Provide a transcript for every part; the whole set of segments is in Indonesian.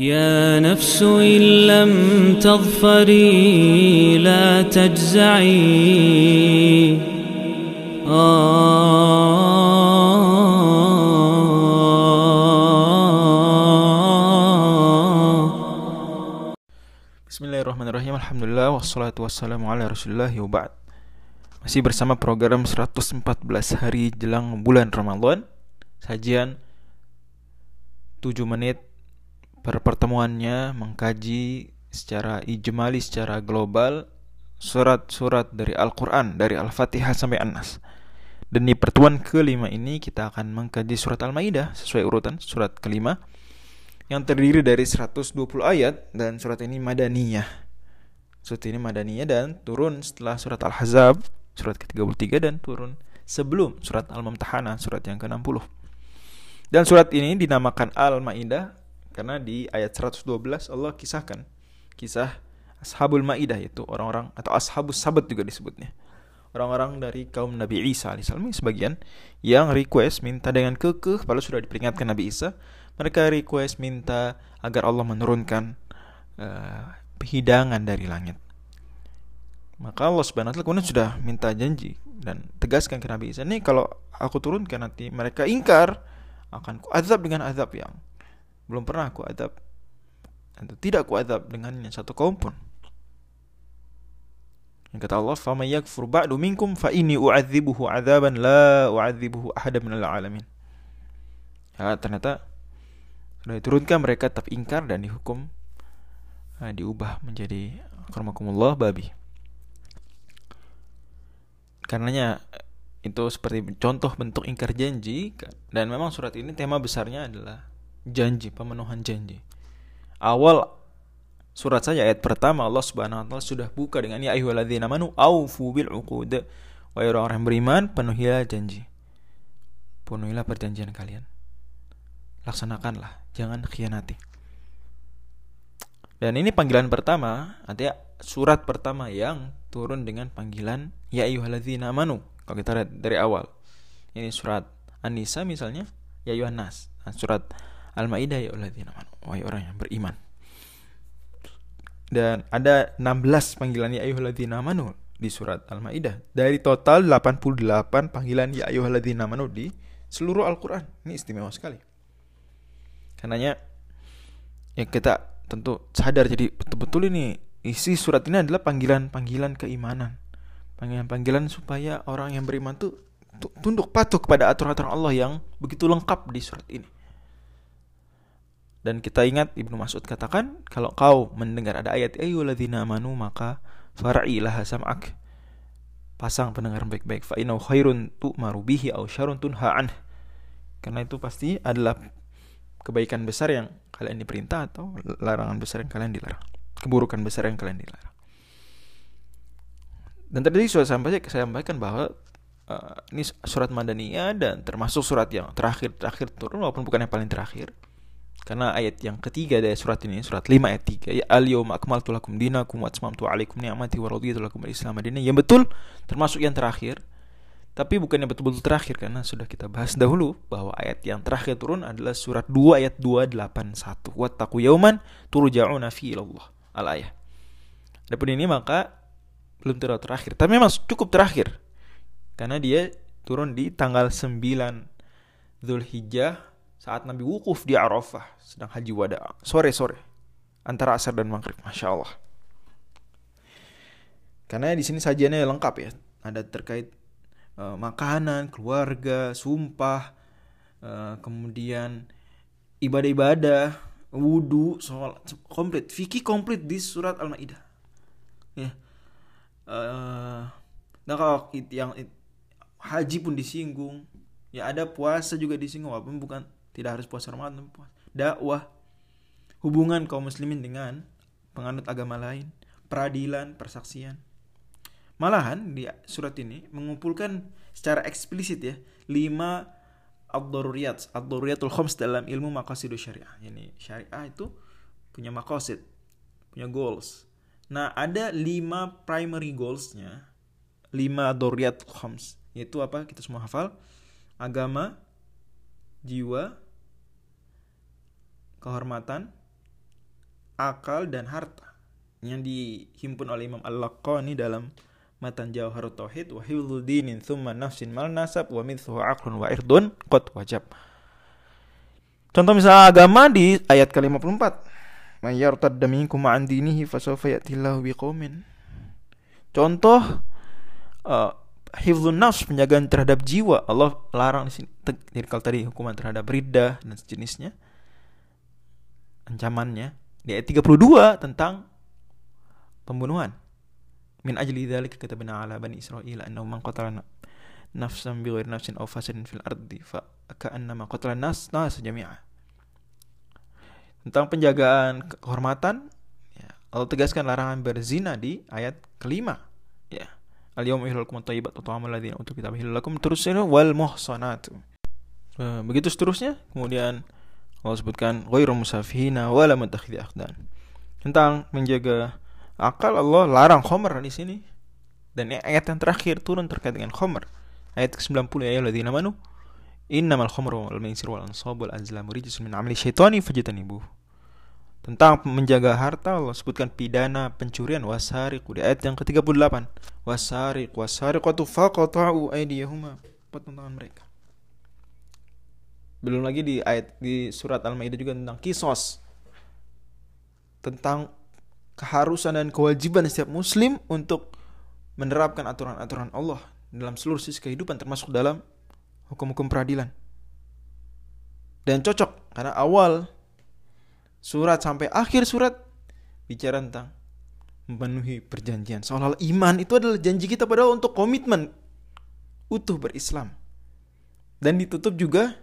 يا نفس إن لم تظفري لا تجزعي Bismillahirrahmanirrahim Alhamdulillah Wassalatu wassalamu ala rasulullah Ba'd Masih bersama program 114 hari jelang bulan Ramadan Sajian 7 menit per pertemuannya mengkaji secara ijmali, secara global Surat-surat dari Al-Quran Dari Al-Fatihah sampai An-Nas Dan di pertemuan kelima ini kita akan mengkaji surat Al-Ma'idah Sesuai urutan surat kelima yang terdiri dari 120 ayat dan surat ini madaniyah. Surat ini madaniyah dan turun setelah surat Al-Hazab, surat ke-33 dan turun sebelum surat Al-Mumtahanah, surat yang ke-60. Dan surat ini dinamakan Al-Maidah karena di ayat 112 Allah kisahkan kisah Ashabul Maidah itu orang-orang atau Ashabus Sabat juga disebutnya. Orang-orang dari kaum Nabi Isa alaihissalam sebagian yang request minta dengan kekeh padahal sudah diperingatkan Nabi Isa mereka request minta agar Allah menurunkan uh, hidangan dari langit. Maka Allah Subhanahu wa taala kemudian sudah minta janji dan tegaskan ke Nabi Isa, "Nih kalau aku turunkan nanti mereka ingkar, akan ku azab dengan azab yang belum pernah aku azab atau tidak ku azab dengan yang satu kaum pun." Yang kata Allah, "Faman yakfur ba'du minkum fa inni u'adzibuhu 'adzaban la u'adzibuhu ahadan minal alamin." Ya, ternyata sudah diturunkan mereka tetap ingkar dan dihukum uh, diubah menjadi karmakumullah babi. Karenanya itu seperti contoh bentuk ingkar janji dan memang surat ini tema besarnya adalah janji, pemenuhan janji. Awal surat saja ayat pertama Allah Subhanahu wa taala sudah buka dengan ya ayyuhalladzina amanu aufu bil uqud. Wahai orang-orang beriman, penuhilah janji. Penuhilah perjanjian kalian. Laksanakanlah, jangan khianati. Dan ini panggilan pertama, artinya surat pertama yang turun dengan panggilan ya ayyuhalladzina amanu. Kalau kita lihat dari awal. Ini surat An-Nisa misalnya, ya ayyuhan nas. Nah, surat Al-Maidah ya amanu. Wahai orang yang beriman. Dan ada 16 panggilan ya ayyuhalladzina amanu di surat Al-Maidah. Dari total 88 panggilan ya ayyuhalladzina amanu di seluruh Al-Qur'an. Ini istimewa sekali. Karenanya ya kita tentu sadar jadi betul-betul ini isi surat ini adalah panggilan-panggilan keimanan. Panggilan-panggilan supaya orang yang beriman tuh tunduk patuh kepada aturan-aturan Allah yang begitu lengkap di surat ini. Dan kita ingat Ibnu Mas'ud katakan kalau kau mendengar ada ayat ayyuhalladzina amanu maka far'ilah sam'ak. Pasang pendengar baik-baik fa innahu khairun tu'maru bihi aw syarrun tunha anh. Karena itu pasti adalah kebaikan besar yang kalian diperintah atau larangan besar yang kalian dilarang keburukan besar yang kalian dilarang dan tadi sudah sampai saya sampaikan bahwa uh, ini surat Madaniyah dan termasuk surat yang terakhir terakhir turun walaupun bukan yang paling terakhir karena ayat yang ketiga dari surat ini surat 5 ayat 3 ya al yawma akmaltu lakum dinakum wa atmamtu alaikum ni'mati wa raditu lakum al-islam yang betul termasuk yang terakhir tapi bukannya betul-betul terakhir karena sudah kita bahas dahulu bahwa ayat yang terakhir turun adalah surat 2 ayat 281. Wattaqu yauman turja'una fi ilallah. Al-ayah. Adapun ini maka belum terlalu terakhir, tapi memang cukup terakhir. Karena dia turun di tanggal 9 Zulhijjah saat Nabi wukuf di Arafah sedang haji wada sore-sore antara asar dan maghrib. Masya Allah. Karena di sini sajiannya lengkap ya. Ada terkait uh, makanan, keluarga, sumpah, uh, kemudian ibadah-ibadah, wudhu, sholat, komplit. Fikih komplit di surat Al-Maidah. Ya. Uh, nah kalau yang haji pun disinggung, ya ada puasa juga disinggung, walaupun bukan tidak harus puasa Ramadan, dakwah, hubungan kaum muslimin dengan penganut agama lain, peradilan, persaksian. Malahan di surat ini mengumpulkan secara eksplisit ya lima ad-daruriyat, ad-daruriyatul khams dalam ilmu maqasidus syariah. Ini syariah itu punya maqasid, punya goals. Nah, ada lima primary goalsnya, lima ad-daruriyatul khams. Yaitu apa? Kita semua hafal. Agama, jiwa, kehormatan, akal dan harta yang dihimpun oleh Imam Al-Laqani dalam matan Jawharut Tauhid wa hifdzu dinin thumma nafsin mal nasab wa mithluhu aqlun wa irdun qad wajab. Contoh misalnya agama di ayat ke-54. Man yartadda minkum an dinihi fasawfa ya'tillahu biqaumin. Contoh uh, hifdzun nafs penjagaan terhadap jiwa Allah larang di sini kalau tadi hukuman terhadap riddah dan sejenisnya ancamannya di ayat 32 tentang pembunuhan. Min ajli dzalika katabna ala bani israil annahu man qatala nafsan bighairi nafsin aw fasadin fil ardi fa ka'annama qatala nas nas jami'a. Tentang penjagaan kehormatan ya, Allah tegaskan larangan berzina di ayat kelima ya. Al yawma yuhillukum thayyibat wa ta'amul ladzina utul kitaba lakum terus wal muhsanatu. Uh, begitu seterusnya kemudian Allah sebutkan ghairu musafihina wala akhdan tentang menjaga akal Allah larang khomer di sini. Dan ayat yang terakhir turun terkait dengan khomer ayat ke-90 ya alladzina amanu innamal khamru wal maisir wal ansab wal azlamu rijsun min amali syaitani fajtanibuh. Tentang menjaga harta Allah sebutkan pidana pencurian wasariq di ayat yang ke-38 wasariq wasariqatu faqata'u aydiyahuma. Potong tangan mereka belum lagi di ayat di surat Al-Maidah juga tentang kisos tentang keharusan dan kewajiban setiap muslim untuk menerapkan aturan-aturan Allah dalam seluruh sisi kehidupan termasuk dalam hukum-hukum peradilan dan cocok karena awal surat sampai akhir surat bicara tentang memenuhi perjanjian. Seolah-olah iman itu adalah janji kita padahal untuk komitmen utuh berislam. Dan ditutup juga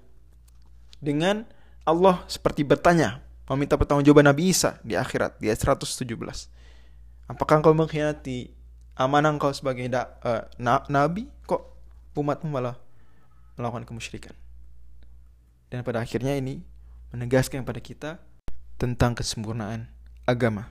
dengan Allah seperti bertanya, meminta pertanggungjawaban Nabi Isa di akhirat di ayat 117. Apakah engkau mengkhianati amanah engkau sebagai da, uh, na nabi? Kok umatmu malah melakukan kemusyrikan? Dan pada akhirnya ini menegaskan kepada kita tentang kesempurnaan agama.